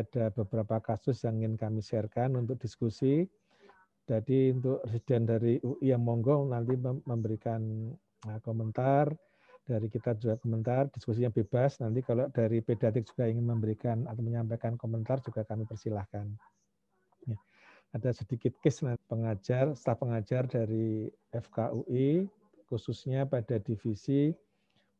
ada beberapa kasus yang ingin kami sharekan untuk diskusi. Jadi untuk residen dari UI yang monggo nanti memberikan nah, komentar, dari kita juga komentar, diskusinya bebas. Nanti kalau dari pediatrik juga ingin memberikan atau menyampaikan komentar juga kami persilahkan. Ya. Ada sedikit case pengajar, staf pengajar dari FKUI, khususnya pada divisi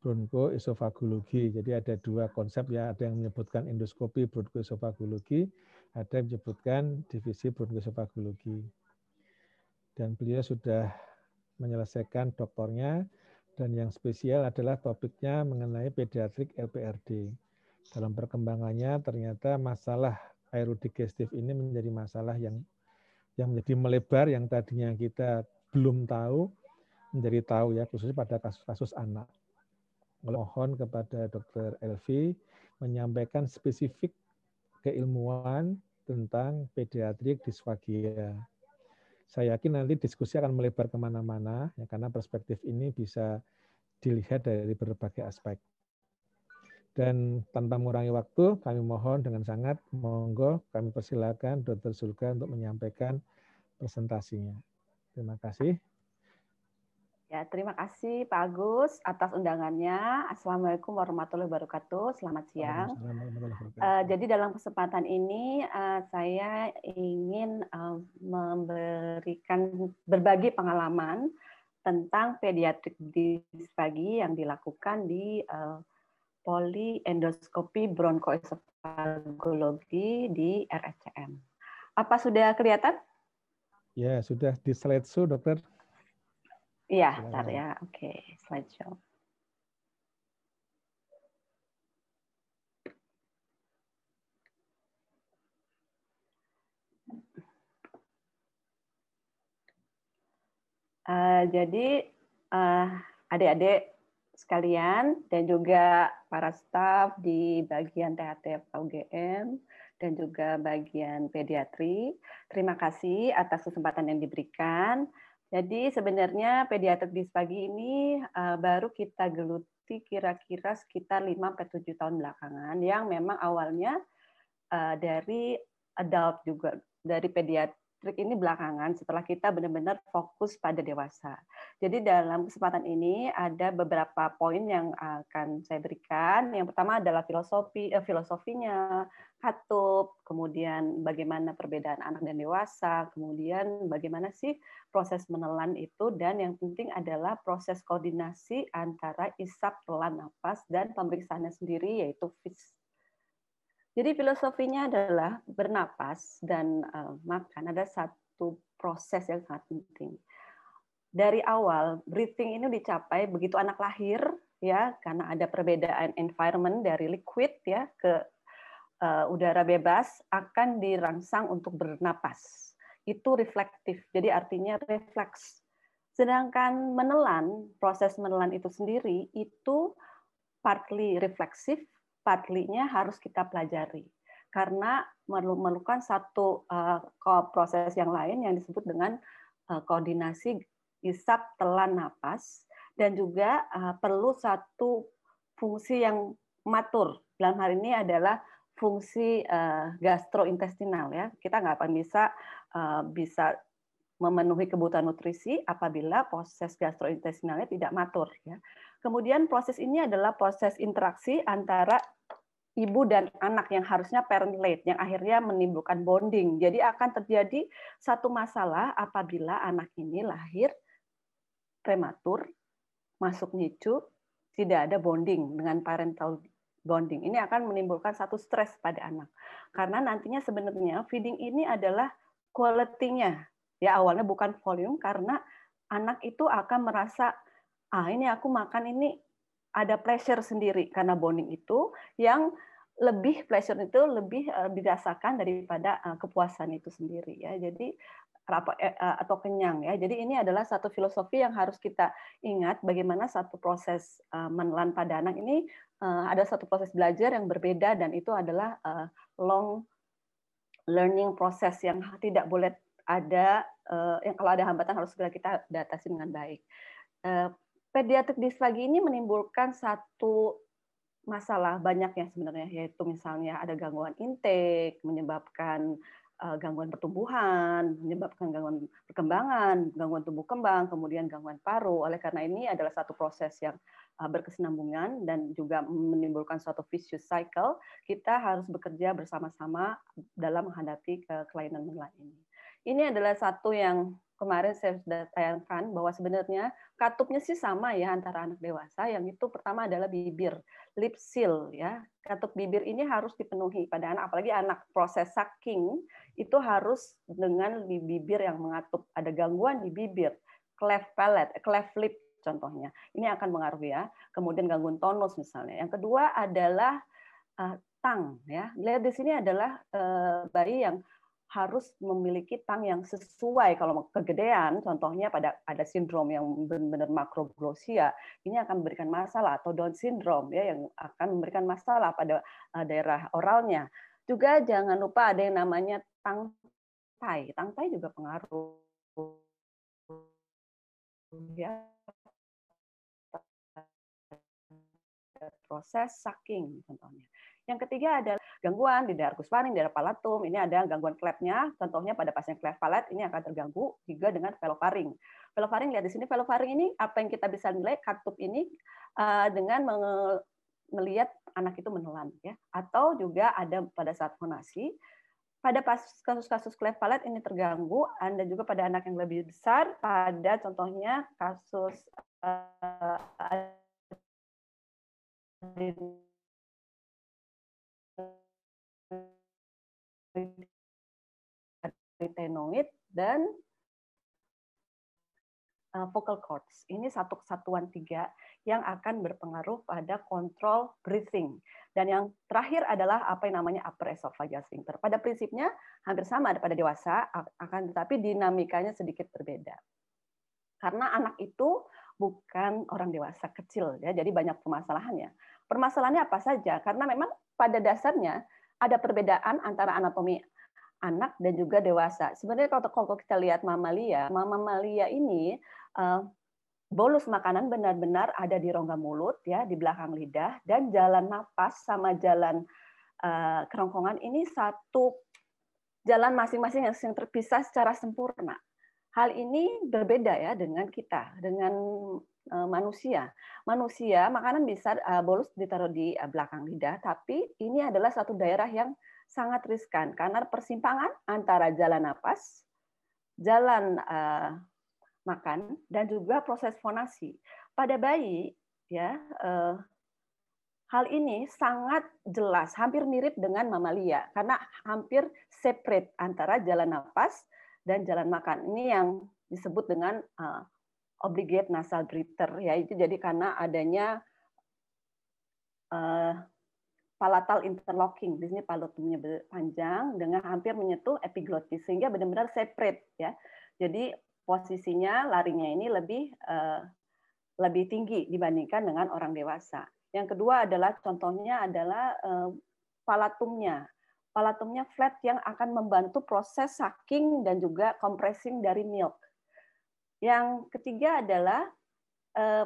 bronkoesofagologi. Jadi ada dua konsep ya, ada yang menyebutkan endoskopi bronkoesofagologi, ada yang menyebutkan divisi bronkoesofagologi. Dan beliau sudah menyelesaikan doktornya, dan yang spesial adalah topiknya mengenai pediatrik LPRD. Dalam perkembangannya ternyata masalah aerodigestif ini menjadi masalah yang yang menjadi melebar yang tadinya kita belum tahu menjadi tahu ya khususnya pada kasus-kasus anak. Mohon kepada Dr. Elvi menyampaikan spesifik keilmuan tentang pediatrik disfagia saya yakin nanti diskusi akan melebar ke mana-mana, ya, karena perspektif ini bisa dilihat dari berbagai aspek. Dan tanpa mengurangi waktu, kami mohon dengan sangat, monggo kami persilakan Dr. Sulka untuk menyampaikan presentasinya. Terima kasih. Ya, terima kasih Pak Agus atas undangannya. Assalamualaikum warahmatullahi wabarakatuh. Selamat siang. Uh, jadi dalam kesempatan ini uh, saya ingin uh, memberikan berbagi pengalaman tentang pediatrik disfagi yang dilakukan di uh, poliendoskopi bronkoesofagologi di RSCM. Apa sudah kelihatan? Ya, sudah di slide show, dokter. Iya, ntar ya. Oke, slideshow. Uh, jadi uh, adik-adik sekalian dan juga para staf di bagian THT UGM dan juga bagian pediatri. Terima kasih atas kesempatan yang diberikan. Jadi sebenarnya pediatrik dispagi ini uh, baru kita geluti kira-kira sekitar 5-7 tahun belakangan yang memang awalnya uh, dari adult juga dari pediatri trik ini belakangan setelah kita benar-benar fokus pada dewasa. Jadi dalam kesempatan ini ada beberapa poin yang akan saya berikan. Yang pertama adalah filosofi eh, filosofinya, katup, kemudian bagaimana perbedaan anak dan dewasa, kemudian bagaimana sih proses menelan itu dan yang penting adalah proses koordinasi antara isap, telan nafas dan pemeriksaannya sendiri yaitu FIS jadi filosofinya adalah bernapas dan uh, makan ada satu proses yang sangat penting. Dari awal breathing ini dicapai begitu anak lahir ya karena ada perbedaan environment dari liquid ya ke uh, udara bebas akan dirangsang untuk bernapas. Itu reflektif. Jadi artinya refleks. Sedangkan menelan, proses menelan itu sendiri itu partly refleksif, partly-nya harus kita pelajari karena memerlukan satu uh, proses yang lain yang disebut dengan uh, koordinasi isap telan napas dan juga perlu satu fungsi yang matur dalam hal ini adalah fungsi uh, gastrointestinal ya kita nggak akan bisa uh, bisa memenuhi kebutuhan nutrisi apabila proses gastrointestinalnya tidak matur ya Kemudian proses ini adalah proses interaksi antara ibu dan anak yang harusnya parent late yang akhirnya menimbulkan bonding. Jadi akan terjadi satu masalah apabila anak ini lahir prematur, masuk NICU, tidak ada bonding dengan parental bonding. Ini akan menimbulkan satu stres pada anak. Karena nantinya sebenarnya feeding ini adalah quality-nya. Ya awalnya bukan volume karena anak itu akan merasa ah ini aku makan ini ada pleasure sendiri karena bonding itu yang lebih pleasure itu lebih uh, dirasakan daripada uh, kepuasan itu sendiri ya jadi uh, atau kenyang ya jadi ini adalah satu filosofi yang harus kita ingat bagaimana satu proses menelan pada anak ini ada satu proses belajar yang berbeda dan itu adalah uh, long learning proses yang tidak boleh ada uh, yang kalau ada hambatan harus segera kita datasi dengan baik. Pediatrik disfagi ini menimbulkan satu masalah banyaknya sebenarnya yaitu misalnya ada gangguan intake menyebabkan gangguan pertumbuhan, menyebabkan gangguan perkembangan, gangguan tumbuh kembang, kemudian gangguan paru. Oleh karena ini adalah satu proses yang uh, berkesinambungan dan juga menimbulkan suatu vicious cycle. Kita harus bekerja bersama-sama dalam menghadapi kelainan menular ini. Ini adalah satu yang kemarin saya sudah tayangkan bahwa sebenarnya katupnya sih sama ya antara anak dewasa. Yang itu pertama adalah bibir, lip seal ya. Katup bibir ini harus dipenuhi pada anak, apalagi anak proses sucking itu harus dengan bibir yang mengatup. Ada gangguan di bibir, cleft palate, cleft lip contohnya. Ini akan mengaruhi ya. Kemudian gangguan tonus misalnya. Yang kedua adalah uh, tang ya. Lihat di sini adalah uh, bayi yang harus memiliki tang yang sesuai. Kalau kegedean, contohnya pada ada sindrom yang benar-benar makroglosia, ini akan memberikan masalah atau Down syndrome ya yang akan memberikan masalah pada eh, daerah oralnya. Juga jangan lupa ada yang namanya tang tai. Tang tai juga pengaruh ya proses sucking contohnya. Yang ketiga adalah gangguan di daerah kusparing, daerah palatum. Ini ada gangguan klepnya, contohnya pada pasien klep palat ini akan terganggu juga dengan velofaring. Velofaring lihat di sini velofaring ini apa yang kita bisa nilai katup ini uh, dengan melihat anak itu menelan ya atau juga ada pada saat fonasi pada kasus-kasus klep palat ini terganggu, Anda juga pada anak yang lebih besar, pada contohnya kasus uh, retinoid dan vocal cords. Ini satu kesatuan tiga yang akan berpengaruh pada kontrol breathing. Dan yang terakhir adalah apa yang namanya upper esophageal sphincter. Pada prinsipnya hampir sama pada dewasa, akan tetapi dinamikanya sedikit berbeda. Karena anak itu bukan orang dewasa kecil ya, jadi banyak permasalahannya. Permasalahannya apa saja? Karena memang pada dasarnya ada perbedaan antara anatomi anak dan juga dewasa. Sebenarnya kalau, kalau kita lihat mamalia, mamalia ini uh, bolus makanan benar-benar ada di rongga mulut ya, di belakang lidah dan jalan napas sama jalan uh, kerongkongan ini satu jalan masing-masing yang terpisah secara sempurna. Hal ini berbeda ya dengan kita, dengan uh, manusia. Manusia makanan bisa uh, bolus ditaruh di uh, belakang lidah, tapi ini adalah satu daerah yang sangat riskan karena persimpangan antara jalan napas, jalan makan, dan juga proses fonasi. Pada bayi, ya hal ini sangat jelas, hampir mirip dengan mamalia karena hampir separate antara jalan napas dan jalan makan. Ini yang disebut dengan uh, obligate nasal breather, yaitu jadi karena adanya uh, palatal interlocking. Di sini palatumnya panjang dengan hampir menyentuh epiglottis sehingga benar-benar separate ya. Jadi posisinya larinya ini lebih uh, lebih tinggi dibandingkan dengan orang dewasa. Yang kedua adalah contohnya adalah uh, palatumnya. Palatumnya flat yang akan membantu proses sucking dan juga compressing dari milk. Yang ketiga adalah uh,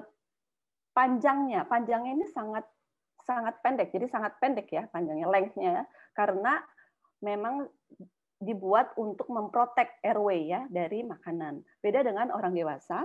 panjangnya. Panjangnya ini sangat sangat pendek, jadi sangat pendek ya panjangnya, lengthnya ya, karena memang dibuat untuk memprotek airway ya dari makanan. Beda dengan orang dewasa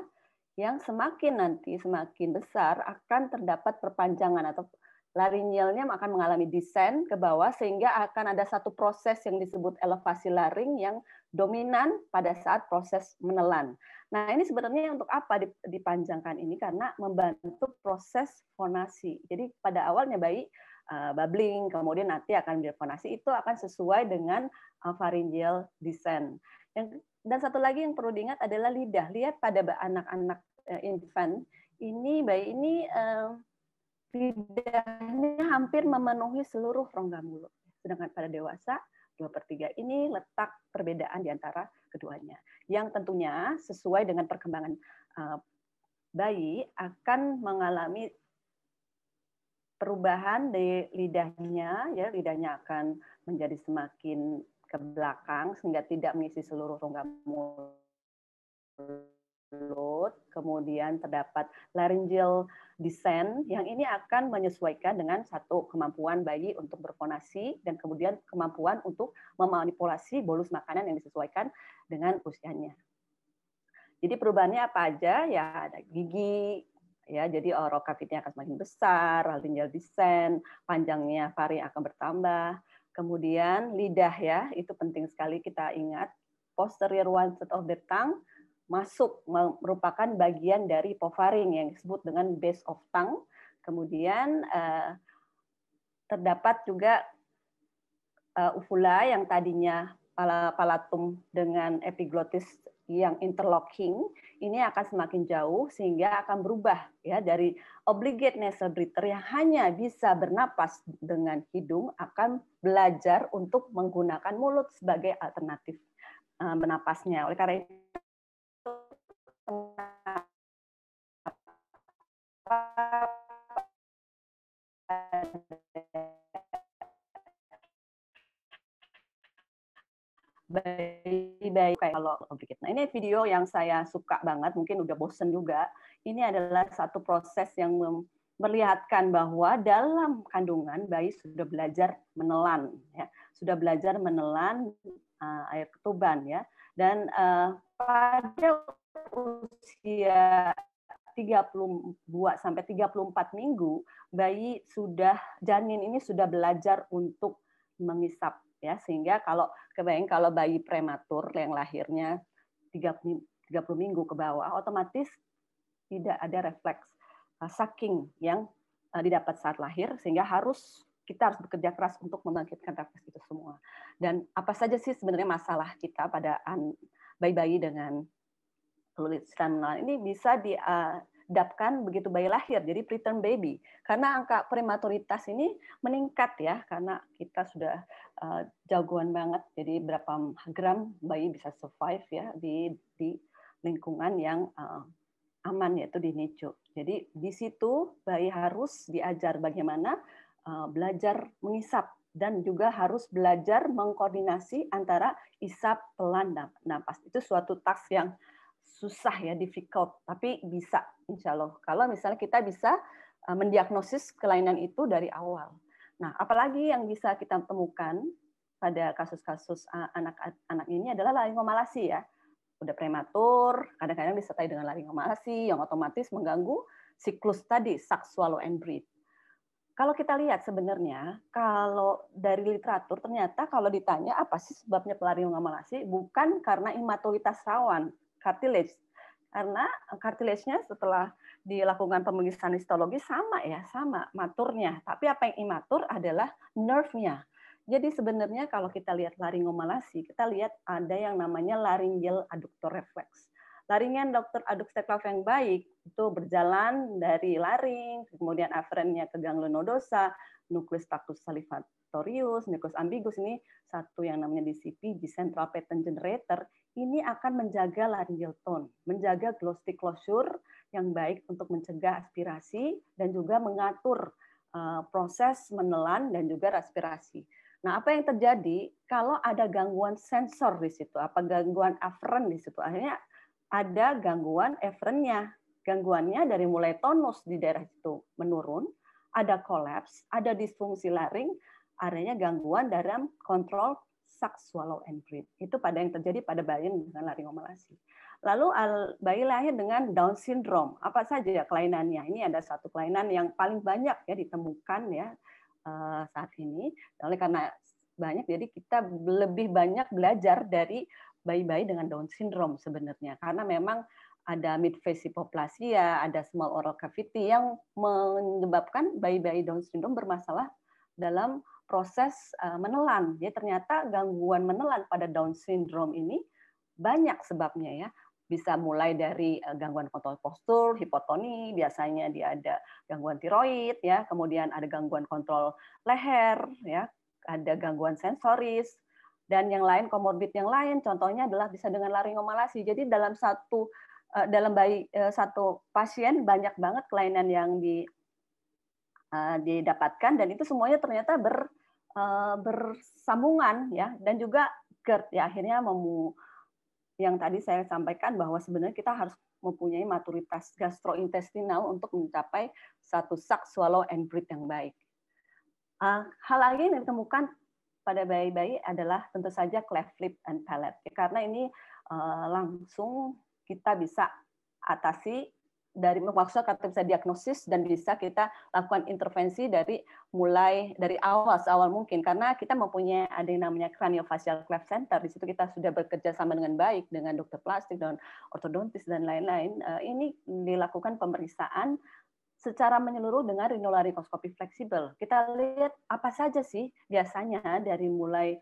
yang semakin nanti semakin besar akan terdapat perpanjangan atau laringealnya akan mengalami descent ke bawah sehingga akan ada satu proses yang disebut elevasi laring yang dominan pada saat proses menelan. Nah, ini sebenarnya untuk apa dipanjangkan ini karena membantu proses fonasi. Jadi pada awalnya bayi uh, bubbling, kemudian nanti akan fonasi itu akan sesuai dengan uh, pharyngeal descent. Dan satu lagi yang perlu diingat adalah lidah. Lihat pada anak-anak uh, infant ini bayi ini uh, lidahnya hampir memenuhi seluruh rongga mulut. Sedangkan pada dewasa dua per tiga ini letak perbedaan di antara keduanya. Yang tentunya sesuai dengan perkembangan uh, bayi akan mengalami perubahan di lidahnya, ya lidahnya akan menjadi semakin ke belakang sehingga tidak mengisi seluruh rongga mulut float, kemudian terdapat laryngeal descent yang ini akan menyesuaikan dengan satu kemampuan bayi untuk berfonasi dan kemudian kemampuan untuk memanipulasi bolus makanan yang disesuaikan dengan usianya. Jadi perubahannya apa aja? Ya ada gigi, ya jadi oral cavity akan semakin besar, laryngeal descent, panjangnya vari akan bertambah. Kemudian lidah ya, itu penting sekali kita ingat. Posterior one third of the tongue masuk merupakan bagian dari povaring yang disebut dengan base of tongue. Kemudian uh, terdapat juga uh, uvula yang tadinya palatum dengan epiglottis yang interlocking ini akan semakin jauh sehingga akan berubah ya dari obligate nasal breather yang hanya bisa bernapas dengan hidung akan belajar untuk menggunakan mulut sebagai alternatif uh, bernapasnya. Oleh karena itu kayak kalau sedikit. Nah ini video yang saya suka banget, mungkin udah bosen juga. Ini adalah satu proses yang memperlihatkan bahwa dalam kandungan bayi sudah belajar menelan, ya, sudah belajar menelan uh, air ketuban, ya, dan uh, pada usia 32 sampai 34 minggu bayi sudah janin ini sudah belajar untuk mengisap ya sehingga kalau kebayang kalau bayi prematur yang lahirnya 30, 30 minggu ke bawah otomatis tidak ada refleks uh, sucking yang uh, didapat saat lahir sehingga harus kita harus bekerja keras untuk membangkitkan refleks itu semua. Dan apa saja sih sebenarnya masalah kita pada bayi-bayi dengan tulisan ini bisa di uh, dapkan begitu bayi lahir, jadi preterm baby. Karena angka prematuritas ini meningkat ya, karena kita sudah uh, jagoan banget. Jadi berapa gram bayi bisa survive ya di di lingkungan yang uh, aman yaitu di NICU. Jadi di situ bayi harus diajar bagaimana uh, belajar mengisap dan juga harus belajar mengkoordinasi antara isap pelan napas. Itu suatu task yang susah ya, difficult, tapi bisa insya Allah. Kalau misalnya kita bisa eh, mendiagnosis kelainan itu dari awal. Nah, apalagi yang bisa kita temukan pada kasus-kasus eh, anak-anak ini adalah laringomalasi ya. Udah prematur, kadang-kadang disertai dengan laringomalasi yang otomatis mengganggu siklus tadi, suck, swallow, and breathe. Kalau kita lihat sebenarnya, kalau dari literatur ternyata kalau ditanya apa sih sebabnya pelaringomalasi, bukan karena imatolitas rawan, cartilage. Karena cartilage-nya setelah dilakukan pemeriksaan histologi sama ya, sama maturnya. Tapi apa yang imatur adalah nerve-nya. Jadi sebenarnya kalau kita lihat laringomalasi, kita lihat ada yang namanya laryngeal adductor reflex. Laringan dokter adductor reflex yang baik itu berjalan dari laring, kemudian aferennya ke ganglion nodosa, nucleus tactus salivatorius, nucleus ambigus ini satu yang namanya DCP, di central pattern generator ini akan menjaga laryngeal tone, menjaga glossy closure yang baik untuk mencegah aspirasi dan juga mengatur uh, proses menelan dan juga respirasi. Nah, apa yang terjadi kalau ada gangguan sensor di situ, apa gangguan aferen di situ? Akhirnya ada gangguan efferentnya. Gangguannya dari mulai tonus di daerah itu menurun, ada kolaps, ada disfungsi laring, adanya gangguan dalam kontrol suck, swallow, and breathe. Itu pada yang terjadi pada bayi dengan laringomalasi. Lalu bayi lahir dengan Down syndrome. Apa saja ya kelainannya? Ini ada satu kelainan yang paling banyak ya ditemukan ya eh, saat ini. Oleh karena banyak, jadi kita lebih banyak belajar dari bayi-bayi dengan Down syndrome sebenarnya. Karena memang ada midface hypoplasia, ada small oral cavity yang menyebabkan bayi-bayi Down syndrome bermasalah dalam proses uh, menelan. Ya ternyata gangguan menelan pada Down syndrome ini banyak sebabnya ya. Bisa mulai dari uh, gangguan kontrol postur, hipotoni, biasanya dia ada gangguan tiroid ya, kemudian ada gangguan kontrol leher ya, ada gangguan sensoris dan yang lain komorbid yang lain contohnya adalah bisa dengan laringomalasi. Jadi dalam satu uh, dalam bayi satu pasien banyak banget kelainan yang di didapatkan dan itu semuanya ternyata ber bersambungan ya dan juga GERD ya akhirnya memu yang tadi saya sampaikan bahwa sebenarnya kita harus mempunyai maturitas gastrointestinal untuk mencapai satu suck, swallow, and breathe yang baik. Uh, hal lain yang ditemukan pada bayi-bayi adalah tentu saja cleft lip and palate. Karena ini uh, langsung kita bisa atasi dari maksudnya kita bisa diagnosis dan bisa kita lakukan intervensi dari mulai dari awal seawal mungkin. Karena kita mempunyai ada yang namanya craniofacial cleft center. Di situ kita sudah bekerja sama dengan baik dengan dokter plastik dan ortodontis dan lain-lain. Eh, ini dilakukan pemeriksaan secara menyeluruh dengan rinolaryngoscopy fleksibel. Kita lihat apa saja sih biasanya dari mulai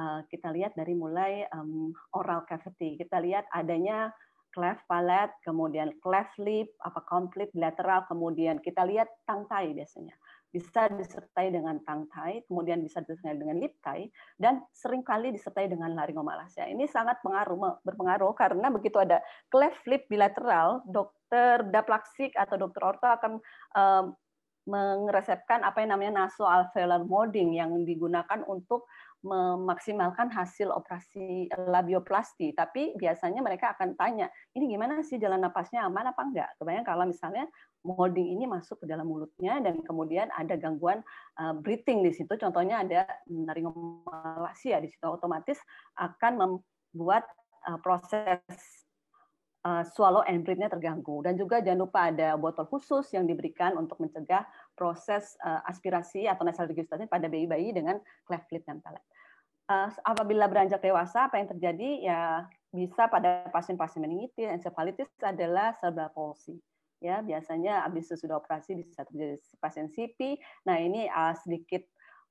eh, kita lihat dari mulai oral cavity. Kita lihat adanya cleft palate, kemudian cleft lip, apa complete lateral, kemudian kita lihat tang tai biasanya. Bisa disertai dengan tang tai, kemudian bisa disertai dengan lip tai, dan sering kali disertai dengan laryngomalacia. Ini sangat pengaruh, berpengaruh karena begitu ada cleft lip bilateral, dokter daplaksik atau dokter orto akan um, mengeresepkan apa yang namanya nasoalveolar molding yang digunakan untuk memaksimalkan hasil operasi labioplasti, tapi biasanya mereka akan tanya, ini gimana sih jalan napasnya? Aman apa enggak? Kebayang kalau misalnya molding ini masuk ke dalam mulutnya dan kemudian ada gangguan uh, breathing di situ, contohnya ada naringomalacia di situ. Otomatis akan membuat uh, proses uh, swallow and breathe-nya terganggu. Dan juga jangan lupa ada botol khusus yang diberikan untuk mencegah proses uh, aspirasi atau nasal regurgitation pada bayi-bayi dengan cleft lip dan palate. Uh, apabila beranjak dewasa, apa yang terjadi? Ya bisa pada pasien-pasien meningitis, encephalitis adalah cerebral palsy. Ya, biasanya habis sesudah operasi bisa terjadi pasien CP. Nah, ini sedikit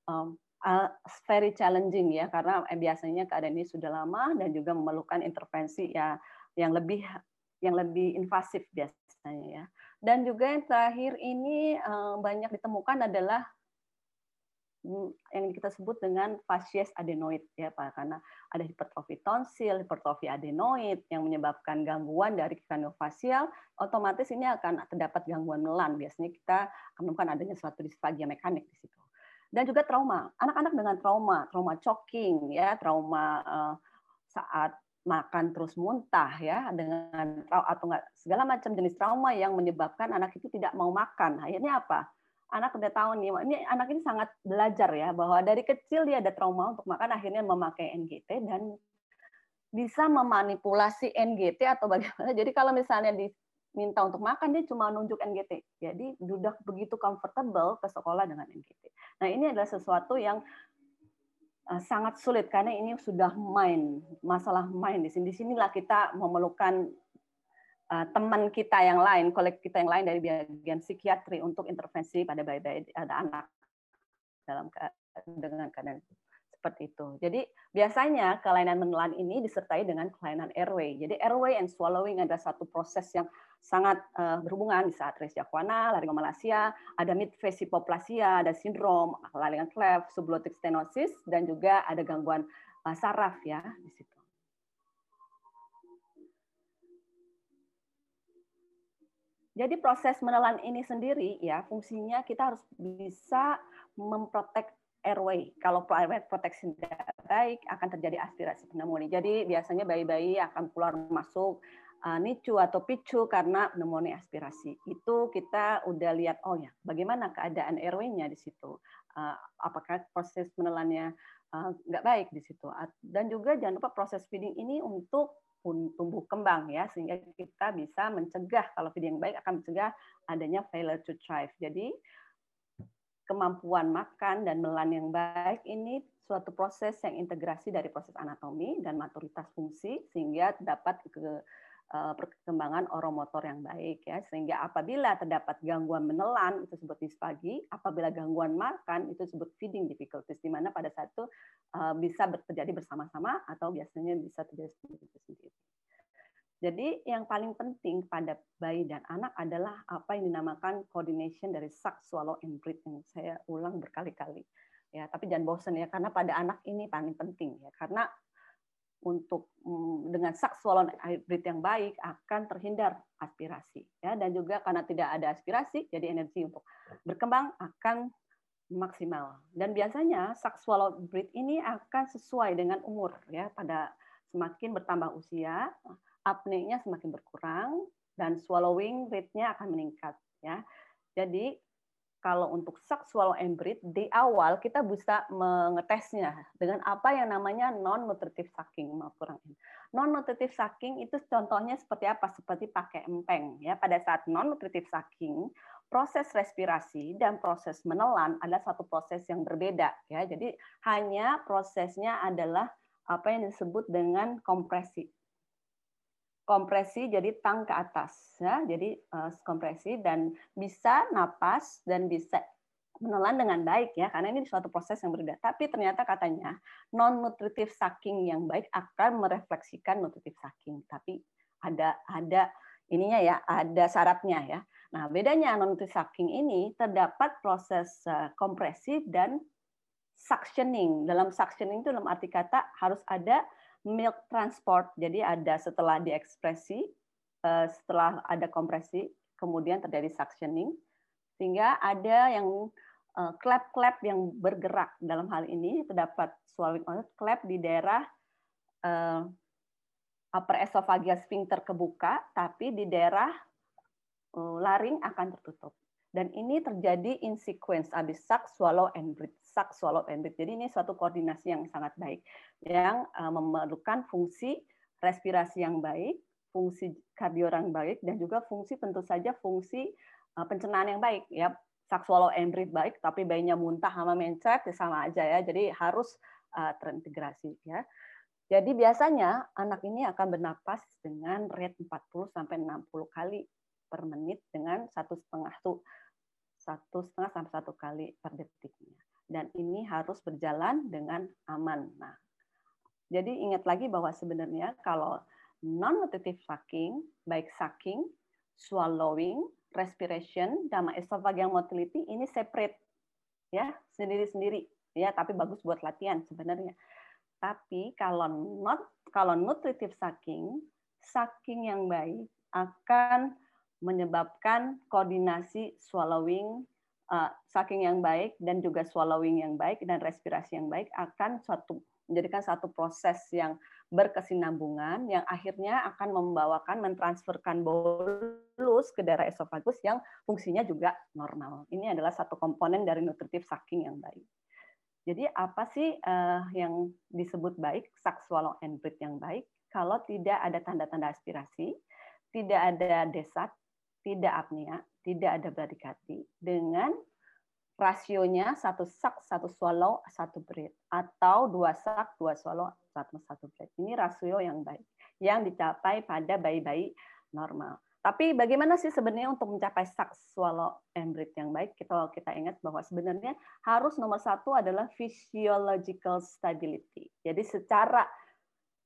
um, very challenging ya karena biasanya keadaan ini sudah lama dan juga memerlukan intervensi ya yang lebih yang lebih invasif biasanya ya. Dan juga yang terakhir ini eh, banyak ditemukan adalah mm, yang kita sebut dengan facies adenoid ya Pak karena ada hipertrofi tonsil, hipertrofi adenoid yang menyebabkan gangguan dari kraniofasial, otomatis ini akan terdapat gangguan melan. Biasanya kita menemukan adanya suatu disfagia mekanik di situ. Dan juga trauma. Anak-anak dengan trauma, trauma choking ya, trauma uh, saat makan terus muntah ya dengan atau enggak segala macam jenis trauma yang menyebabkan anak itu tidak mau makan. Akhirnya apa? Anak udah tahu nih, ini anak ini sangat belajar ya bahwa dari kecil dia ada trauma untuk makan, akhirnya memakai NGT dan bisa memanipulasi NGT atau bagaimana. Jadi kalau misalnya diminta untuk makan dia cuma nunjuk NGT. Jadi sudah begitu comfortable ke sekolah dengan NGT. Nah, ini adalah sesuatu yang sangat sulit karena ini sudah main masalah main di sini. Di sinilah kita memerlukan uh, teman kita yang lain, kolek kita yang lain dari bagian psikiatri untuk intervensi pada bayi-bayi ada anak dalam dengan keadaan seperti itu. Jadi biasanya kelainan menelan ini disertai dengan kelainan airway. Jadi airway and swallowing adalah satu proses yang sangat uh, berhubungan di saat Escherichia laryngomalacia, ada mid-phase hipoplasia, ada sindrom laringan cleft, subglottic stenosis, dan juga ada gangguan uh, saraf ya di situ. Jadi proses menelan ini sendiri ya fungsinya kita harus bisa memprotek airway. Kalau airway protection tidak baik, akan terjadi aspirasi pneumonia. Jadi biasanya bayi-bayi akan keluar masuk nicu atau picu karena pneumonia aspirasi. Itu kita udah lihat, oh ya, bagaimana keadaan airway-nya di situ. Uh, apakah proses menelannya uh, nggak baik di situ. Dan juga jangan lupa proses feeding ini untuk tumbuh kembang ya sehingga kita bisa mencegah kalau feeding yang baik akan mencegah adanya failure to thrive. Jadi kemampuan makan dan melan yang baik ini suatu proses yang integrasi dari proses anatomi dan maturitas fungsi sehingga dapat ke eh, perkembangan oromotor yang baik ya sehingga apabila terdapat gangguan menelan itu disebut dispagi apabila gangguan makan itu disebut feeding difficulties di mana pada satu eh, bisa terjadi bersama-sama atau biasanya bisa terjadi sendiri-sendiri. Jadi yang paling penting pada bayi dan anak adalah apa yang dinamakan coordination dari suck, swallow, and breathe yang saya ulang berkali-kali. Ya, tapi jangan bosan ya karena pada anak ini paling penting ya karena untuk mm, dengan and breathe yang baik akan terhindar aspirasi ya. Dan juga karena tidak ada aspirasi jadi energi untuk berkembang akan maksimal. Dan biasanya swallow, breathe ini akan sesuai dengan umur ya. Pada semakin bertambah usia, apnea-nya semakin berkurang dan swallowing rate-nya akan meningkat ya. Jadi kalau untuk and breathe di awal kita bisa mengetesnya dengan apa yang namanya non nutritive sucking maaf kurang non nutritive sucking itu contohnya seperti apa? Seperti pakai empeng ya. Pada saat non nutritive sucking proses respirasi dan proses menelan adalah satu proses yang berbeda ya. Jadi hanya prosesnya adalah apa yang disebut dengan kompresi kompresi jadi tang ke atas ya. Jadi uh, kompresi dan bisa napas dan bisa menelan dengan baik ya. Karena ini suatu proses yang berbeda. Tapi ternyata katanya non nutritive sucking yang baik akan merefleksikan nutritive sucking. Tapi ada ada ininya ya ada syaratnya ya. Nah bedanya non nutritive sucking ini terdapat proses uh, kompresi dan suctioning. Dalam suctioning itu dalam arti kata harus ada milk transport. Jadi ada setelah diekspresi, eh, setelah ada kompresi, kemudian terjadi suctioning, sehingga ada yang klep-klep eh, yang bergerak dalam hal ini terdapat swallowing klep di daerah uh, upper esophageal sphincter kebuka, tapi di daerah laring akan tertutup. Dan ini terjadi in sequence, habis suck, swallow, and breathe. Suck, swallow, and breathe. Jadi ini suatu koordinasi yang sangat baik, yang uh, memerlukan fungsi respirasi yang baik, fungsi kardio yang baik, dan juga fungsi tentu saja fungsi uh, pencernaan yang baik. Ya, suck, swallow, and breathe baik, tapi bayinya muntah sama mencret ya sama aja ya. Jadi harus uh, terintegrasi ya. Jadi biasanya anak ini akan bernapas dengan rate 40 sampai 60 kali per menit dengan satu setengah tuh satu setengah sampai satu kali per detiknya. Dan ini harus berjalan dengan aman. Nah, jadi ingat lagi bahwa sebenarnya kalau non-nutritive sucking, baik sucking, swallowing, respiration, sama esophageal motility ini separate ya sendiri-sendiri ya tapi bagus buat latihan sebenarnya. Tapi kalau not kalau nutritive sucking, sucking yang baik akan menyebabkan koordinasi swallowing, uh, sucking yang baik dan juga swallowing yang baik dan respirasi yang baik akan suatu menjadikan satu proses yang berkesinambungan yang akhirnya akan membawakan mentransferkan bolus ke daerah esofagus yang fungsinya juga normal. Ini adalah satu komponen dari nutritif sucking yang baik. Jadi apa sih uh, yang disebut baik, suck, swallow, and breathe yang baik? Kalau tidak ada tanda-tanda aspirasi, tidak ada desat, tidak apnea, tidak ada bradikati dengan rasionya satu sak, satu swallow, satu breath atau dua sak, dua swallow, satu satu breath. Ini rasio yang baik yang dicapai pada bayi-bayi normal. Tapi bagaimana sih sebenarnya untuk mencapai sak, swallow, and breath yang baik? Kita kita ingat bahwa sebenarnya harus nomor satu adalah physiological stability. Jadi secara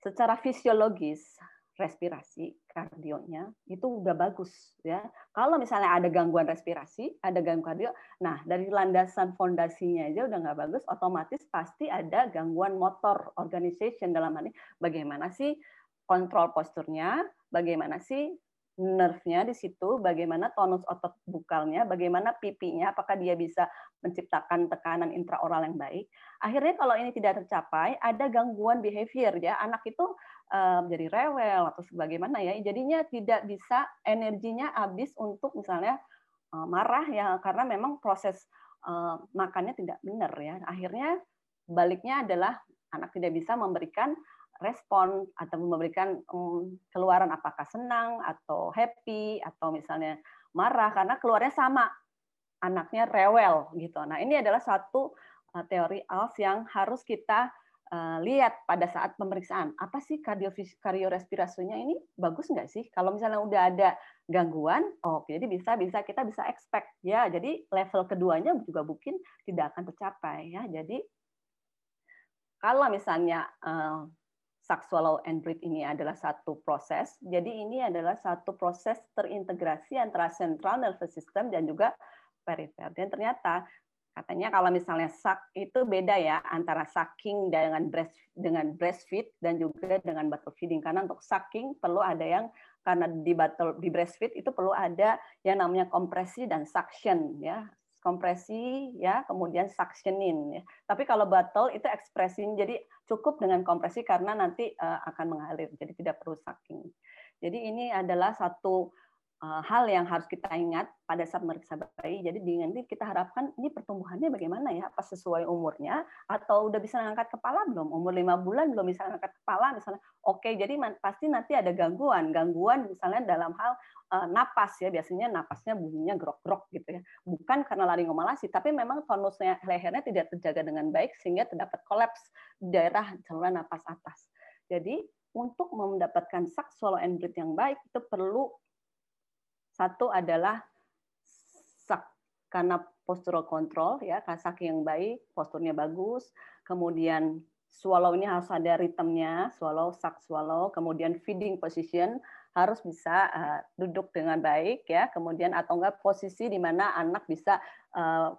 secara fisiologis respirasi kardionya itu udah bagus ya. Kalau misalnya ada gangguan respirasi, ada gangguan kardio, nah dari landasan fondasinya aja udah nggak bagus, otomatis pasti ada gangguan motor organization dalam hal ini bagaimana sih kontrol posturnya, bagaimana sih nerve-nya di situ, bagaimana tonus otot bukalnya, bagaimana pipinya, apakah dia bisa menciptakan tekanan intraoral yang baik. Akhirnya kalau ini tidak tercapai, ada gangguan behavior ya. Anak itu um, jadi rewel atau sebagaimana ya. Jadinya tidak bisa energinya habis untuk misalnya uh, marah ya karena memang proses uh, makannya tidak benar ya. Akhirnya baliknya adalah anak tidak bisa memberikan respon atau memberikan um, keluaran apakah senang atau happy atau misalnya marah karena keluarnya sama anaknya rewel gitu. Nah ini adalah satu teori ALS yang harus kita lihat pada saat pemeriksaan apa sih kardio kardiorespirasinya ini bagus nggak sih? Kalau misalnya udah ada gangguan, oh jadi bisa bisa kita bisa expect ya. Jadi level keduanya juga mungkin tidak akan tercapai ya. Jadi kalau misalnya uh, suck, swallow, and breathe ini adalah satu proses. Jadi ini adalah satu proses terintegrasi antara central nervous system dan juga perifer. Dan ternyata katanya kalau misalnya suck itu beda ya antara sucking dengan breast dengan breastfeed dan juga dengan bottle feeding karena untuk sucking perlu ada yang karena di bottle di breastfeed itu perlu ada yang namanya kompresi dan suction ya kompresi ya, kemudian suctionin ya. Tapi kalau bottle itu ekspresi jadi cukup dengan kompresi karena nanti uh, akan mengalir, jadi tidak perlu sucking. Jadi ini adalah satu Eh, hal yang harus kita ingat pada saat meriksa bayi. Jadi dengan ini kita harapkan ini pertumbuhannya bagaimana ya? Apa sesuai umurnya atau udah bisa ngangkat kepala belum? Umur lima bulan belum bisa ngangkat kepala misalnya. Oke, jadi pasti nanti ada gangguan. Gangguan misalnya dalam hal uh, napas ya. Biasanya napasnya bunyinya grok-grok gitu ya. Bukan karena laringomalasi, tapi memang tonusnya lehernya tidak terjaga dengan baik sehingga terdapat kolaps daerah saluran napas atas. Jadi untuk mendapatkan sak swallow and breathe yang baik itu perlu satu adalah sak karena postural control ya, kasak yang baik, posturnya bagus, kemudian swallow-nya harus ada ritmenya, swallow, sak swallow, kemudian feeding position harus bisa uh, duduk dengan baik ya, kemudian atau enggak posisi di mana anak bisa uh,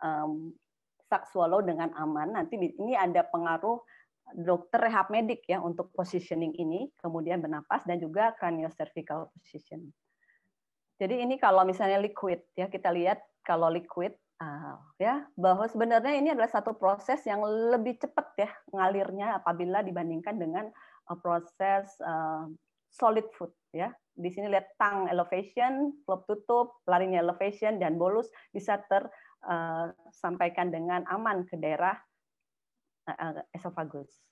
um, sak swallow dengan aman. Nanti ini ada pengaruh dokter rehab medik ya untuk positioning ini, kemudian bernapas dan juga craniocervical position. Jadi ini kalau misalnya liquid ya kita lihat kalau liquid uh, ya bahwa sebenarnya ini adalah satu proses yang lebih cepat ya ngalirnya apabila dibandingkan dengan uh, proses uh, solid food ya. Di sini lihat tang elevation, flop tutup, larinya elevation dan bolus bisa tersampaikan uh, dengan aman ke daerah uh, esophagus.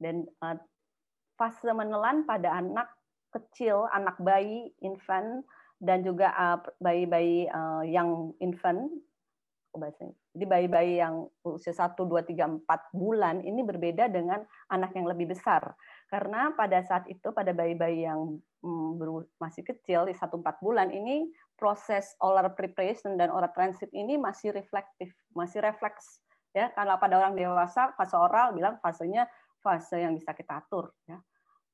Dan uh, fase menelan pada anak kecil, anak bayi, infant dan juga uh, bayi-bayi uh, yang infant jadi bayi-bayi yang usia 1, 2, 3, 4 bulan ini berbeda dengan anak yang lebih besar. Karena pada saat itu, pada bayi-bayi yang mm, masih kecil, di 1, 4 bulan, ini proses oral preparation dan oral transit ini masih reflektif, masih refleks. Ya, Kalau pada orang dewasa, fase oral bilang fasenya fase yang bisa kita atur. Ya.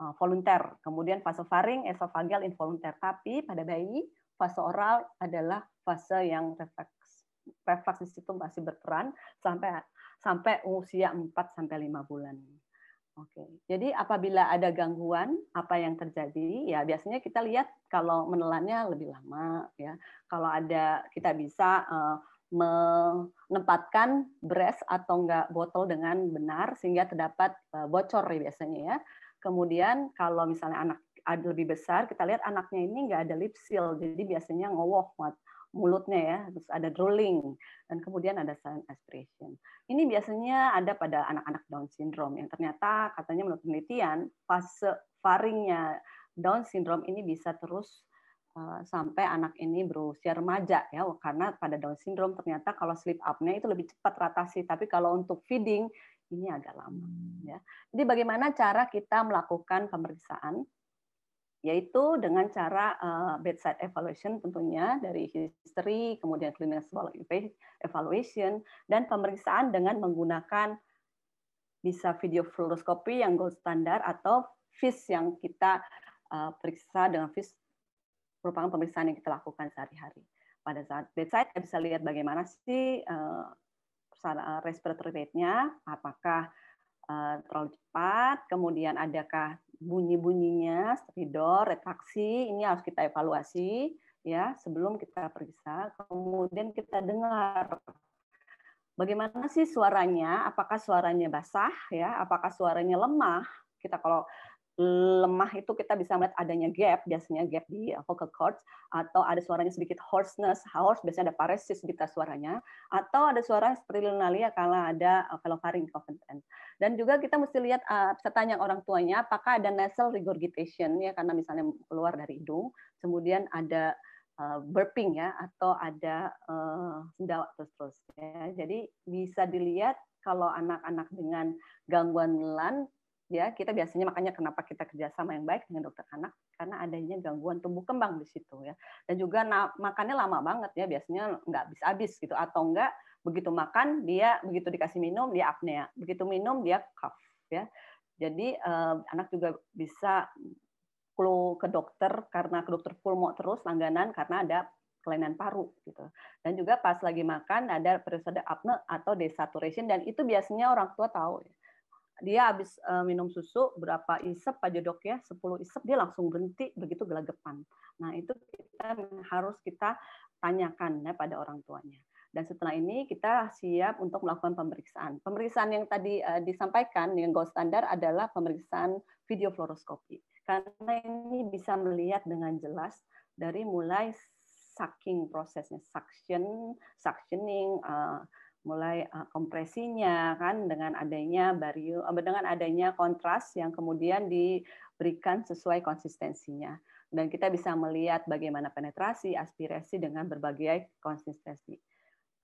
Eh, volunter. Kemudian fase faring, esofageal, involunter. Tapi pada bayi, fase oral adalah fase yang refleks. Refleks di situ masih berperan sampai sampai usia 4 sampai 5 bulan. Oke. Jadi apabila ada gangguan apa yang terjadi? Ya biasanya kita lihat kalau menelannya lebih lama ya. Kalau ada kita bisa uh, menempatkan breast atau enggak botol dengan benar sehingga terdapat uh, bocor ya biasanya ya. Kemudian kalau misalnya anak ada lebih besar, kita lihat anaknya ini nggak ada lip seal, jadi biasanya ngowoh mulutnya ya, terus ada drooling, dan kemudian ada silent aspiration. Ini biasanya ada pada anak-anak Down syndrome yang ternyata katanya menurut penelitian fase faringnya Down syndrome ini bisa terus uh, sampai anak ini berusia remaja ya, karena pada Down syndrome ternyata kalau sleep apnea itu lebih cepat teratasi, tapi kalau untuk feeding ini agak lama. Ya. Jadi bagaimana cara kita melakukan pemeriksaan? Yaitu dengan cara uh, bedside evaluation tentunya dari history, kemudian clinical evaluation, dan pemeriksaan dengan menggunakan bisa video fluoroskopi yang gold standar atau FIS yang kita uh, periksa dengan FIS merupakan pemeriksaan yang kita lakukan sehari-hari. Pada saat bedside, kita bisa lihat bagaimana sih uh, Eh, respiratory rate-nya, apakah eh, terlalu cepat, kemudian adakah bunyi-bunyinya, stridor, retraksi, ini harus kita evaluasi ya sebelum kita periksa. Kemudian kita dengar bagaimana sih suaranya, apakah suaranya basah ya, apakah suaranya lemah. Kita kalau lemah itu kita bisa melihat adanya gap, biasanya gap di vocal cords, atau ada suaranya sedikit hoarseness, hoarse biasanya ada paresis di suaranya, atau ada suara seperti lunalia kalau ada kalau faring incompetence. Dan juga kita mesti lihat, uh, bisa tanya orang tuanya, apakah ada nasal regurgitation, ya karena misalnya keluar dari hidung, kemudian ada uh, burping ya, atau ada uh, sendawa terus-terus. Ya. Jadi bisa dilihat kalau anak-anak dengan gangguan menelan ya kita biasanya makanya kenapa kita kerjasama yang baik dengan dokter anak karena adanya gangguan tumbuh kembang di situ ya. Dan juga nah, makannya lama banget ya. Biasanya nggak habis habis gitu. Atau enggak begitu makan dia begitu dikasih minum dia apnea. Begitu minum dia cough ya. Jadi eh, anak juga bisa flu ke dokter karena ke dokter pulmo terus langganan karena ada kelainan paru gitu. Dan juga pas lagi makan ada periode apne atau desaturation dan itu biasanya orang tua tahu ya dia habis uh, minum susu berapa isep aja dok ya 10 isep dia langsung berhenti begitu gelagapan nah itu kita harus kita tanyakan ya pada orang tuanya Dan setelah ini kita siap untuk melakukan pemeriksaan. Pemeriksaan yang tadi uh, disampaikan yang gold standar adalah pemeriksaan video fluoroskopi. Karena ini bisa melihat dengan jelas dari mulai sucking prosesnya, suction, suctioning, uh, mulai uh, kompresinya kan dengan adanya barium dengan adanya kontras yang kemudian diberikan sesuai konsistensinya dan kita bisa melihat bagaimana penetrasi, aspirasi dengan berbagai konsistensi.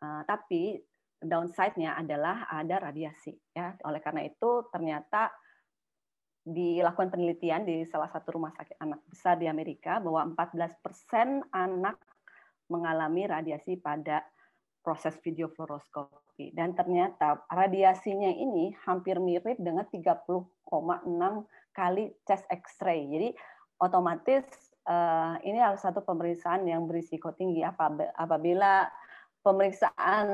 Uh, tapi downside-nya adalah ada radiasi. Ya, oleh karena itu ternyata dilakukan penelitian di salah satu rumah sakit anak besar di Amerika bahwa 14% anak mengalami radiasi pada proses video fluoroskopi dan ternyata radiasinya ini hampir mirip dengan 30,6 kali chest X-ray. Jadi otomatis uh, ini adalah satu pemeriksaan yang berisiko tinggi apabila pemeriksaan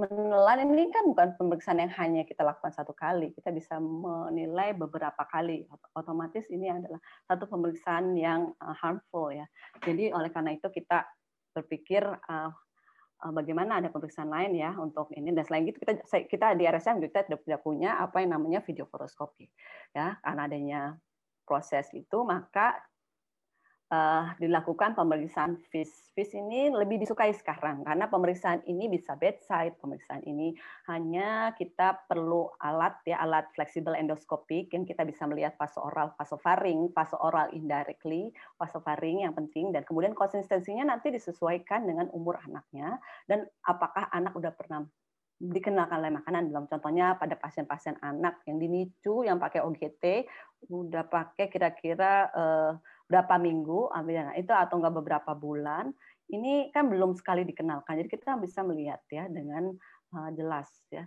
menelan ini kan bukan pemeriksaan yang hanya kita lakukan satu kali, kita bisa menilai beberapa kali. Otomatis ini adalah satu pemeriksaan yang eh, harmful ya. Jadi oleh karena itu kita berpikir uh, bagaimana ada pemeriksaan lain ya untuk ini. Dan selain itu kita kita di RSM kita tidak punya apa yang namanya video fluoroskopi ya. Karena adanya proses itu maka uh, dilakukan pemeriksaan FIS. FIS ini lebih disukai sekarang karena pemeriksaan ini bisa bedside, pemeriksaan ini hanya kita perlu alat ya alat fleksibel endoskopik yang kita bisa melihat fase oral, fase faring, fase oral indirectly, fase faring yang penting dan kemudian konsistensinya nanti disesuaikan dengan umur anaknya dan apakah anak udah pernah dikenalkan oleh makanan belum contohnya pada pasien-pasien anak yang dinicu yang pakai OGT udah pakai kira-kira uh, berapa minggu ambil itu atau enggak beberapa bulan ini kan belum sekali dikenalkan. Jadi kita bisa melihat ya dengan uh, jelas ya.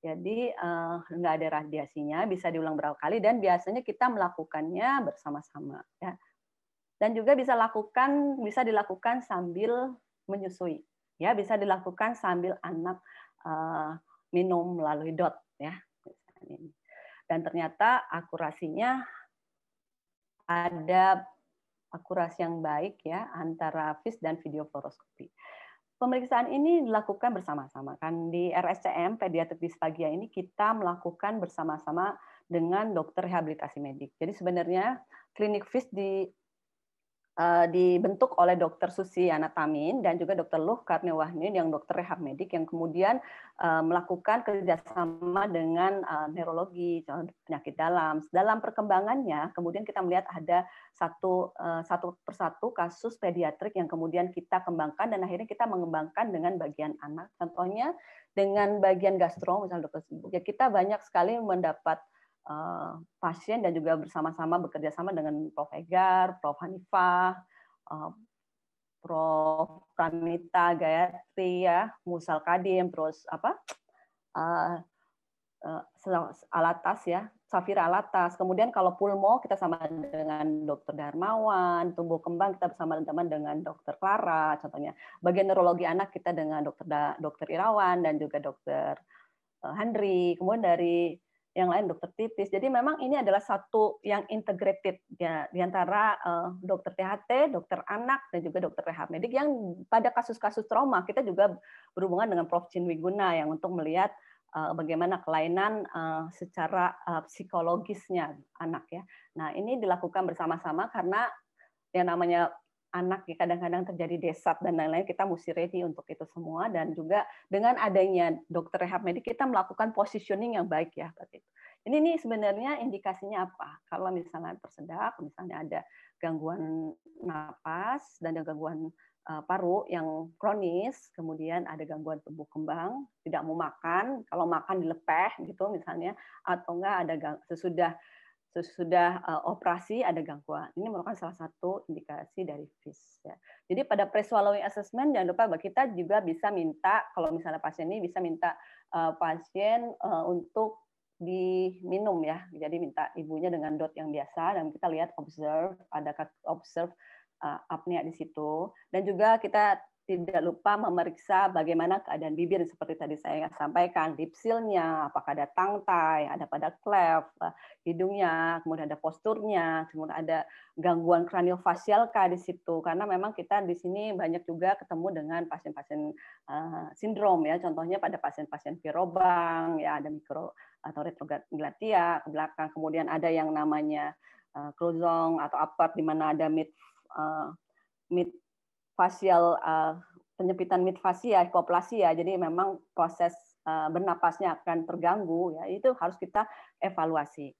Jadi uh, nggak ada radiasinya bisa diulang berapa kali dan biasanya kita melakukannya bersama-sama ya. Dan juga bisa lakukan bisa dilakukan sambil menyusui ya. Bisa dilakukan sambil anak uh, minum melalui dot ya dan ternyata akurasinya ada akurasi yang baik ya antara FIS dan video fluoroskopi. Pemeriksaan ini dilakukan bersama-sama kan di RSCM pediatrik disfagia ini kita melakukan bersama-sama dengan dokter rehabilitasi medik. Jadi sebenarnya klinik FIS di dibentuk oleh dokter Susi Anatamin dan juga dokter Luh Karnewahnin yang dokter rehab medik yang kemudian uh, melakukan kerjasama dengan uh, neurologi penyakit dalam. Dalam perkembangannya kemudian kita melihat ada satu satu persatu kasus pediatrik yang kemudian kita kembangkan dan akhirnya kita mengembangkan dengan bagian anak. Contohnya dengan bagian gastro misalnya dokter ya kita banyak sekali mendapat Eh, pasien dan juga bersama-sama bekerja sama dengan Prof. Egar, Prof. Hanifah, uh, Prof. Pranita Gayatri ya, Musal Kadim, terus apa uh, Alatas ya, Safira Alatas. Kemudian kalau pulmo kita sama dengan Dokter Darmawan, tumbuh kembang kita bersama teman dengan Dokter Clara, contohnya. Bagian neurologi anak kita dengan Dokter Dokter Irawan dan juga Dokter Handri. Kemudian dari yang lain dokter titis. Jadi memang ini adalah satu yang integrated ya di antara uh, dokter THT, dokter anak dan juga dokter rehab medik yang pada kasus-kasus trauma kita juga berhubungan dengan Prof. Chin Wiguna yang untuk melihat uh, bagaimana kelainan uh, secara uh, psikologisnya anak ya. Nah, ini dilakukan bersama-sama karena yang namanya anak ya kadang-kadang terjadi desat dan lain-lain kita mesti ready untuk itu semua dan juga dengan adanya dokter rehab medik kita melakukan positioning yang baik ya seperti itu. Ini nih sebenarnya indikasinya apa? Kalau misalnya tersedak, misalnya ada gangguan napas dan ada gangguan eh, paru yang kronis, kemudian ada gangguan tumbuh kembang, tidak mau makan, kalau makan dilepeh gitu misalnya, atau enggak ada sesudah sesudah uh, operasi ada gangguan. Ini merupakan salah satu indikasi dari FIS. Ya. Jadi pada pre-swallowing assessment jangan lupa bahwa kita juga bisa minta kalau misalnya pasien ini bisa minta uh, pasien uh, untuk diminum ya. Jadi minta ibunya dengan dot yang biasa dan kita lihat observe ada observe uh, apnea di situ dan juga kita tidak lupa memeriksa bagaimana keadaan bibir seperti tadi saya sampaikan, lipsilnya, apakah ada tangtai, ada pada cleft, eh, hidungnya, kemudian ada posturnya, kemudian ada gangguan kraniofasial kah di situ. Karena memang kita di sini banyak juga ketemu dengan pasien-pasien uh, sindrom ya, contohnya pada pasien-pasien virobang ya ada mikro atau retroglatia ke belakang, kemudian ada yang namanya uh, atau apart di mana ada mid uh, mid fasial uh, penyempitan midfasia, hipoplasia. Jadi memang proses uh, bernapasnya akan terganggu ya. Itu harus kita evaluasi.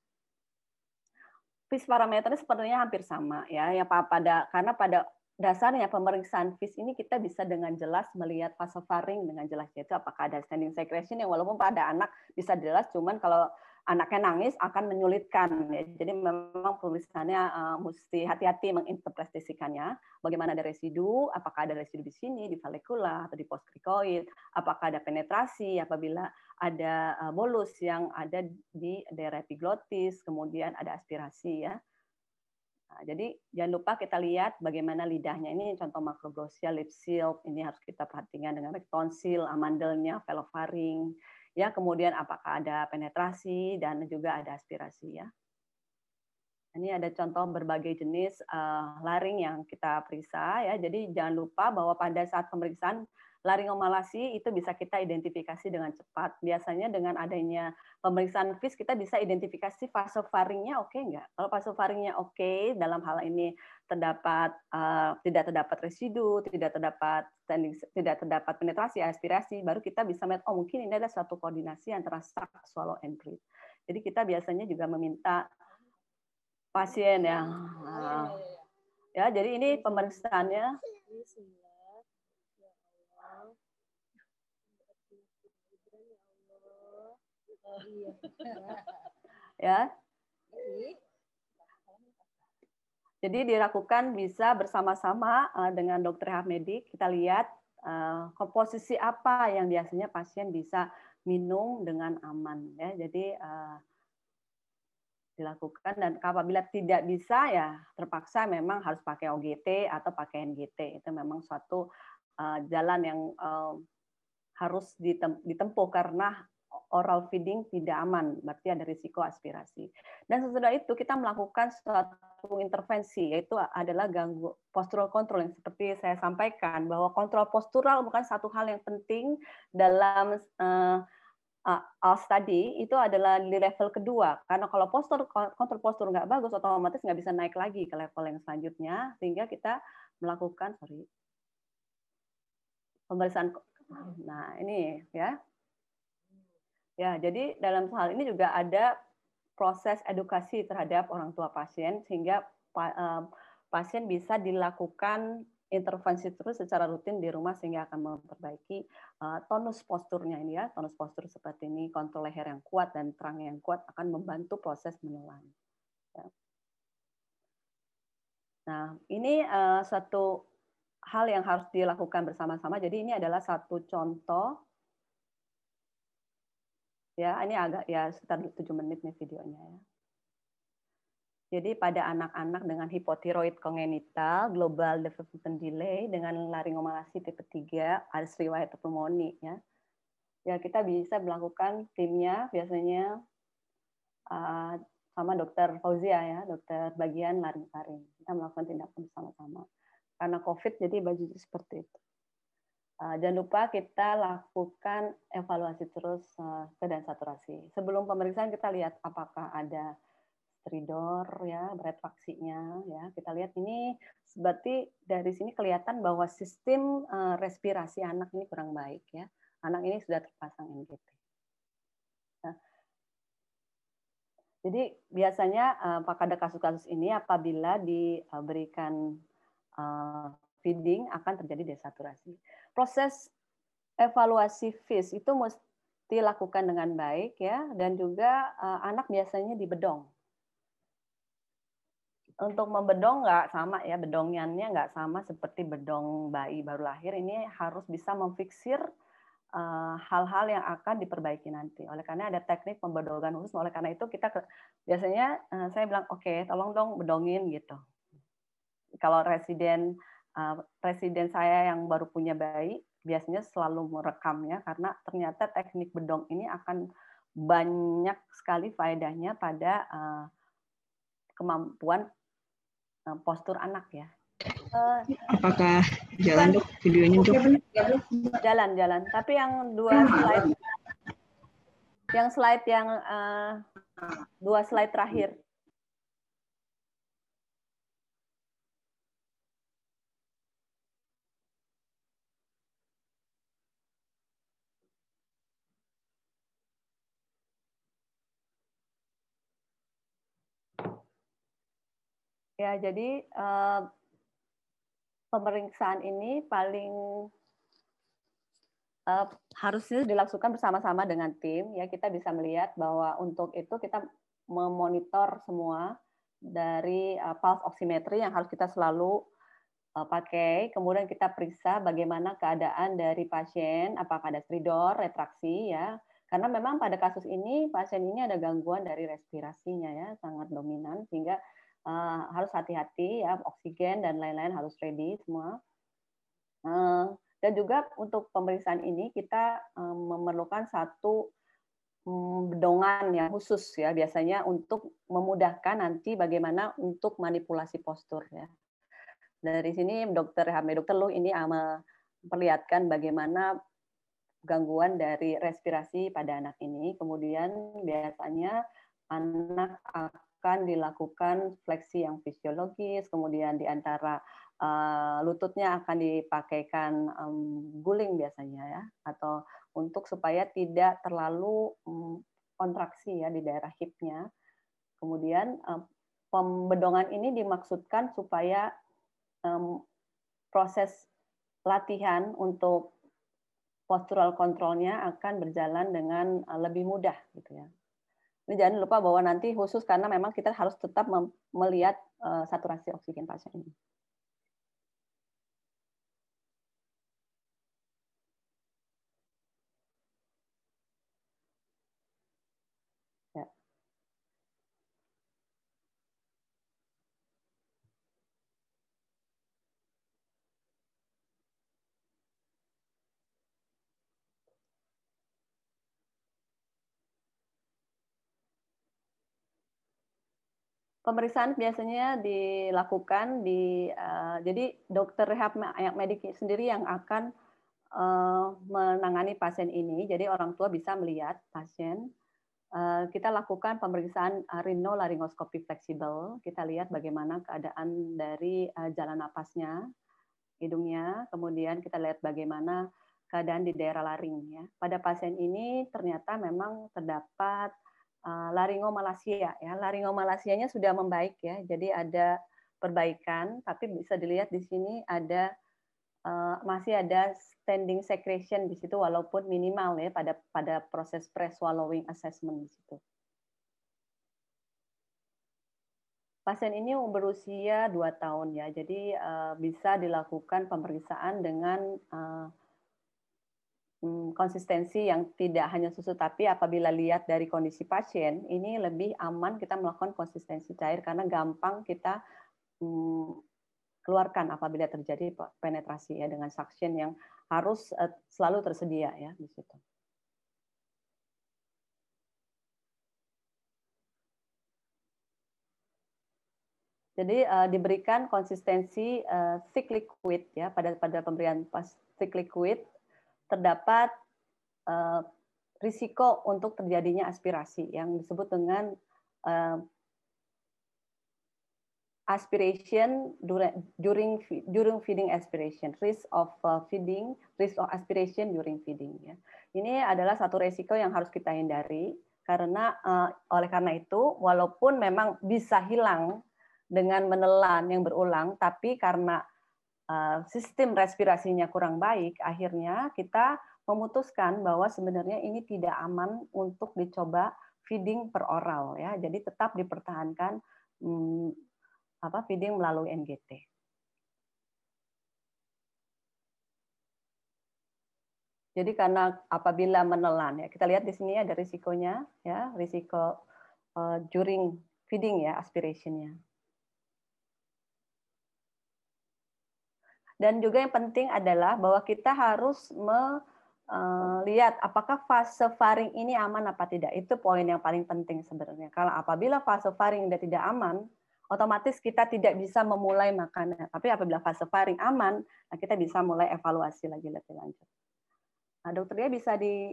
FIS parameternya sepertinya hampir sama ya. Ya pada karena pada dasarnya pemeriksaan FIS ini kita bisa dengan jelas melihat fase faring dengan jelas yaitu apakah ada standing secretion yang walaupun pada anak bisa jelas cuman kalau anaknya nangis akan menyulitkan. Ya. Jadi memang penulisannya uh, mesti hati-hati menginterpretasikannya. Bagaimana ada residu, apakah ada residu di sini, di valikula atau di postkrikoid, apakah ada penetrasi apabila ada uh, bolus yang ada di daerah epiglotis, kemudian ada aspirasi ya. Nah, jadi jangan lupa kita lihat bagaimana lidahnya ini contoh makroglosial, lip silk ini harus kita perhatikan dengan tonsil, amandelnya, velofaring ya kemudian apakah ada penetrasi dan juga ada aspirasi ya. Ini ada contoh berbagai jenis uh, laring yang kita periksa ya. Jadi jangan lupa bahwa pada saat pemeriksaan laringomalasi itu bisa kita identifikasi dengan cepat. Biasanya dengan adanya pemeriksaan FIS kita bisa identifikasi fase faringnya oke okay nggak? Kalau fase faringnya oke okay, dalam hal ini terdapat uh, tidak terdapat residu, tidak terdapat tidak terdapat penetrasi, aspirasi, baru kita bisa melihat oh mungkin ini ada satu koordinasi antara suck, swallow, and breathe. Jadi kita biasanya juga meminta pasien yang uh, ya jadi ini pemeriksaannya ya. Jadi dilakukan bisa bersama-sama eh, dengan dokter medik. Kita lihat eh, komposisi apa yang biasanya pasien bisa minum dengan aman. Ya, jadi eh, dilakukan dan apabila tidak bisa ya terpaksa memang harus pakai OGT atau pakai NGT. Itu memang suatu jalan yang harus ditempuh karena oral feeding tidak aman, berarti ada risiko aspirasi. Dan sesudah itu kita melakukan suatu intervensi, yaitu adalah ganggu postural control yang seperti saya sampaikan bahwa kontrol postural bukan satu hal yang penting dalam uh, uh, tadi itu adalah di level kedua karena kalau postur kontrol postur nggak bagus otomatis nggak bisa naik lagi ke level yang selanjutnya sehingga kita melakukan sorry pemeriksaan nah ini ya Ya, jadi dalam hal ini juga ada proses edukasi terhadap orang tua pasien sehingga eh, pasien bisa dilakukan intervensi terus secara rutin di rumah sehingga akan memperbaiki eh, tonus posturnya ini ya tonus postur seperti ini kontrol leher yang kuat dan terang yang kuat akan membantu proses menelan. Ya. Nah ini uh, satu hal yang harus dilakukan bersama-sama. Jadi ini adalah satu contoh Ya, ini agak ya sekitar 7 menit nih videonya ya. Jadi pada anak-anak dengan hipotiroid kongenital, global development delay dengan laringomalasi tipe 3, ada riwayat pneumonia ya. Ya, kita bisa melakukan timnya biasanya uh, sama dokter Fauzia ya, dokter bagian laring-laring. Kita melakukan tindakan bersama-sama. Karena COVID jadi baju seperti itu. Eh, jangan lupa kita lakukan evaluasi terus uh, keadaan saturasi. Sebelum pemeriksaan kita lihat apakah ada stridor ya, retraksinya ya. Kita lihat ini berarti dari sini kelihatan bahwa sistem uh, respirasi anak ini kurang baik ya. Anak ini sudah terpasang NGT. Nah, jadi biasanya uh, pada kasus-kasus ini apabila diberikan feeding akan terjadi desaturasi. Proses evaluasi FIS itu mesti dilakukan dengan baik ya dan juga uh, anak biasanya dibedong. Untuk membedong nggak sama ya bedongannya nggak sama seperti bedong bayi baru lahir ini harus bisa memfiksir eh, hal-hal uh, yang akan diperbaiki nanti. Oleh karena ada teknik pembedongan khusus, oleh karena itu kita biasanya uh, saya bilang oke okay, tolong dong bedongin gitu. Kalau residen presiden saya yang baru punya bayi biasanya selalu merekamnya karena ternyata teknik bedong ini akan banyak sekali faedahnya pada uh, kemampuan uh, postur anak ya. Uh, Apakah jalan dok videonya dok? Jalan jalan. Tapi yang dua slide, yang slide yang uh, dua slide terakhir Ya, jadi uh, pemeriksaan ini paling uh, harusnya dilakukan bersama-sama dengan tim. Ya, kita bisa melihat bahwa untuk itu kita memonitor semua dari uh, pulse oximetry yang harus kita selalu pakai. Kemudian kita periksa bagaimana keadaan dari pasien, apakah ada stridor, retraksi, ya. Karena memang pada kasus ini pasien ini ada gangguan dari respirasinya ya, sangat dominan sehingga uh, harus hati-hati ya oksigen dan lain-lain harus ready semua. Uh, dan juga untuk pemeriksaan ini kita uh, memerlukan satu bedongan yang khusus ya biasanya untuk memudahkan nanti bagaimana untuk manipulasi postur ya. Dari sini dokter Hame dokter Lu ini memperlihatkan bagaimana gangguan dari respirasi pada anak ini. Kemudian biasanya anak akan dilakukan fleksi yang fisiologis, kemudian di antara uh, lututnya akan dipakaikan um, guling biasanya ya, atau untuk supaya tidak terlalu um, kontraksi ya di daerah hipnya. Kemudian um, pembedongan ini dimaksudkan supaya um, proses latihan untuk postural kontrolnya akan berjalan dengan lebih mudah gitu ya. Ini jangan lupa bahwa nanti khusus karena memang kita harus tetap melihat uh, saturasi oksigen pasien ini. Pemeriksaan biasanya dilakukan di uh, jadi dokter rehab medik sendiri yang akan uh, menangani pasien ini. Jadi orang tua bisa melihat pasien. Uh, kita lakukan pemeriksaan rhinolaryngoscopy fleksibel. Kita lihat bagaimana keadaan dari uh, jalan napasnya, hidungnya. Kemudian kita lihat bagaimana keadaan di daerah laring. Ya. Pada pasien ini ternyata memang terdapat uh, laringomalacia ya. Laringomalasianya sudah membaik ya. Jadi ada perbaikan, tapi bisa dilihat di sini ada uh, masih ada standing secretion di situ walaupun minimal ya pada pada proses pre-swallowing assessment di situ. Pasien ini berusia 2 tahun ya, jadi uh, bisa dilakukan pemeriksaan dengan konsistensi yang tidak hanya susu tapi apabila lihat dari kondisi pasien ini lebih aman kita melakukan konsistensi cair karena gampang kita hmm, keluarkan apabila terjadi penetrasi ya dengan suction yang harus eh, selalu tersedia ya di situ. Jadi uh, diberikan konsistensi uh, thick liquid ya pada pada pemberian thick liquid terdapat uh, risiko untuk terjadinya aspirasi yang disebut dengan uh, aspiration during during feeding aspiration, risk of uh, feeding, risk of aspiration during feeding. Ya. Ini adalah satu risiko yang harus kita hindari karena uh, oleh karena itu walaupun memang bisa hilang dengan menelan yang berulang, tapi karena Eh, sistem respirasinya kurang baik, akhirnya kita memutuskan bahwa sebenarnya ini tidak aman untuk dicoba feeding per oral ya. Jadi tetap dipertahankan hmm, apa feeding melalui NGT. Jadi karena apabila menelan ya, kita lihat di sini ada risikonya ya, risiko uh, during feeding ya, aspirationnya. Dan juga yang penting adalah bahwa kita harus melihat eh, apakah fase faring ini aman apa tidak. Itu poin yang paling penting sebenarnya. Kalau apabila fase faring sudah tidak aman, otomatis kita tidak bisa memulai makanan. Tapi apabila fase faring aman, nah kita bisa mulai evaluasi lagi lebih lanjut. Nah, dokter dia bisa di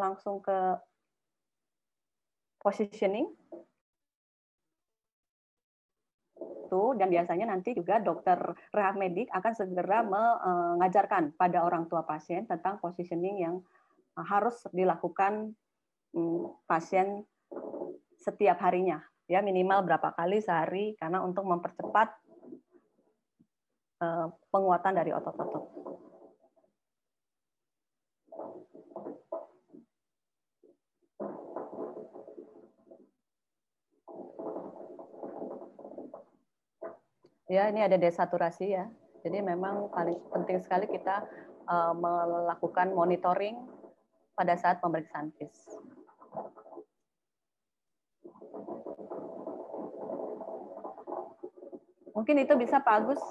langsung ke positioning itu dan biasanya nanti juga dokter rehab medik akan segera mengajarkan pada orang tua pasien tentang positioning yang harus dilakukan pasien setiap harinya ya minimal berapa kali sehari karena untuk mempercepat eh, penguatan dari otot-otot. Ya, ini ada desaturasi ya. Jadi memang paling penting sekali kita uh, melakukan monitoring pada saat pemeriksaan PIS. Mungkin itu bisa Pak Agus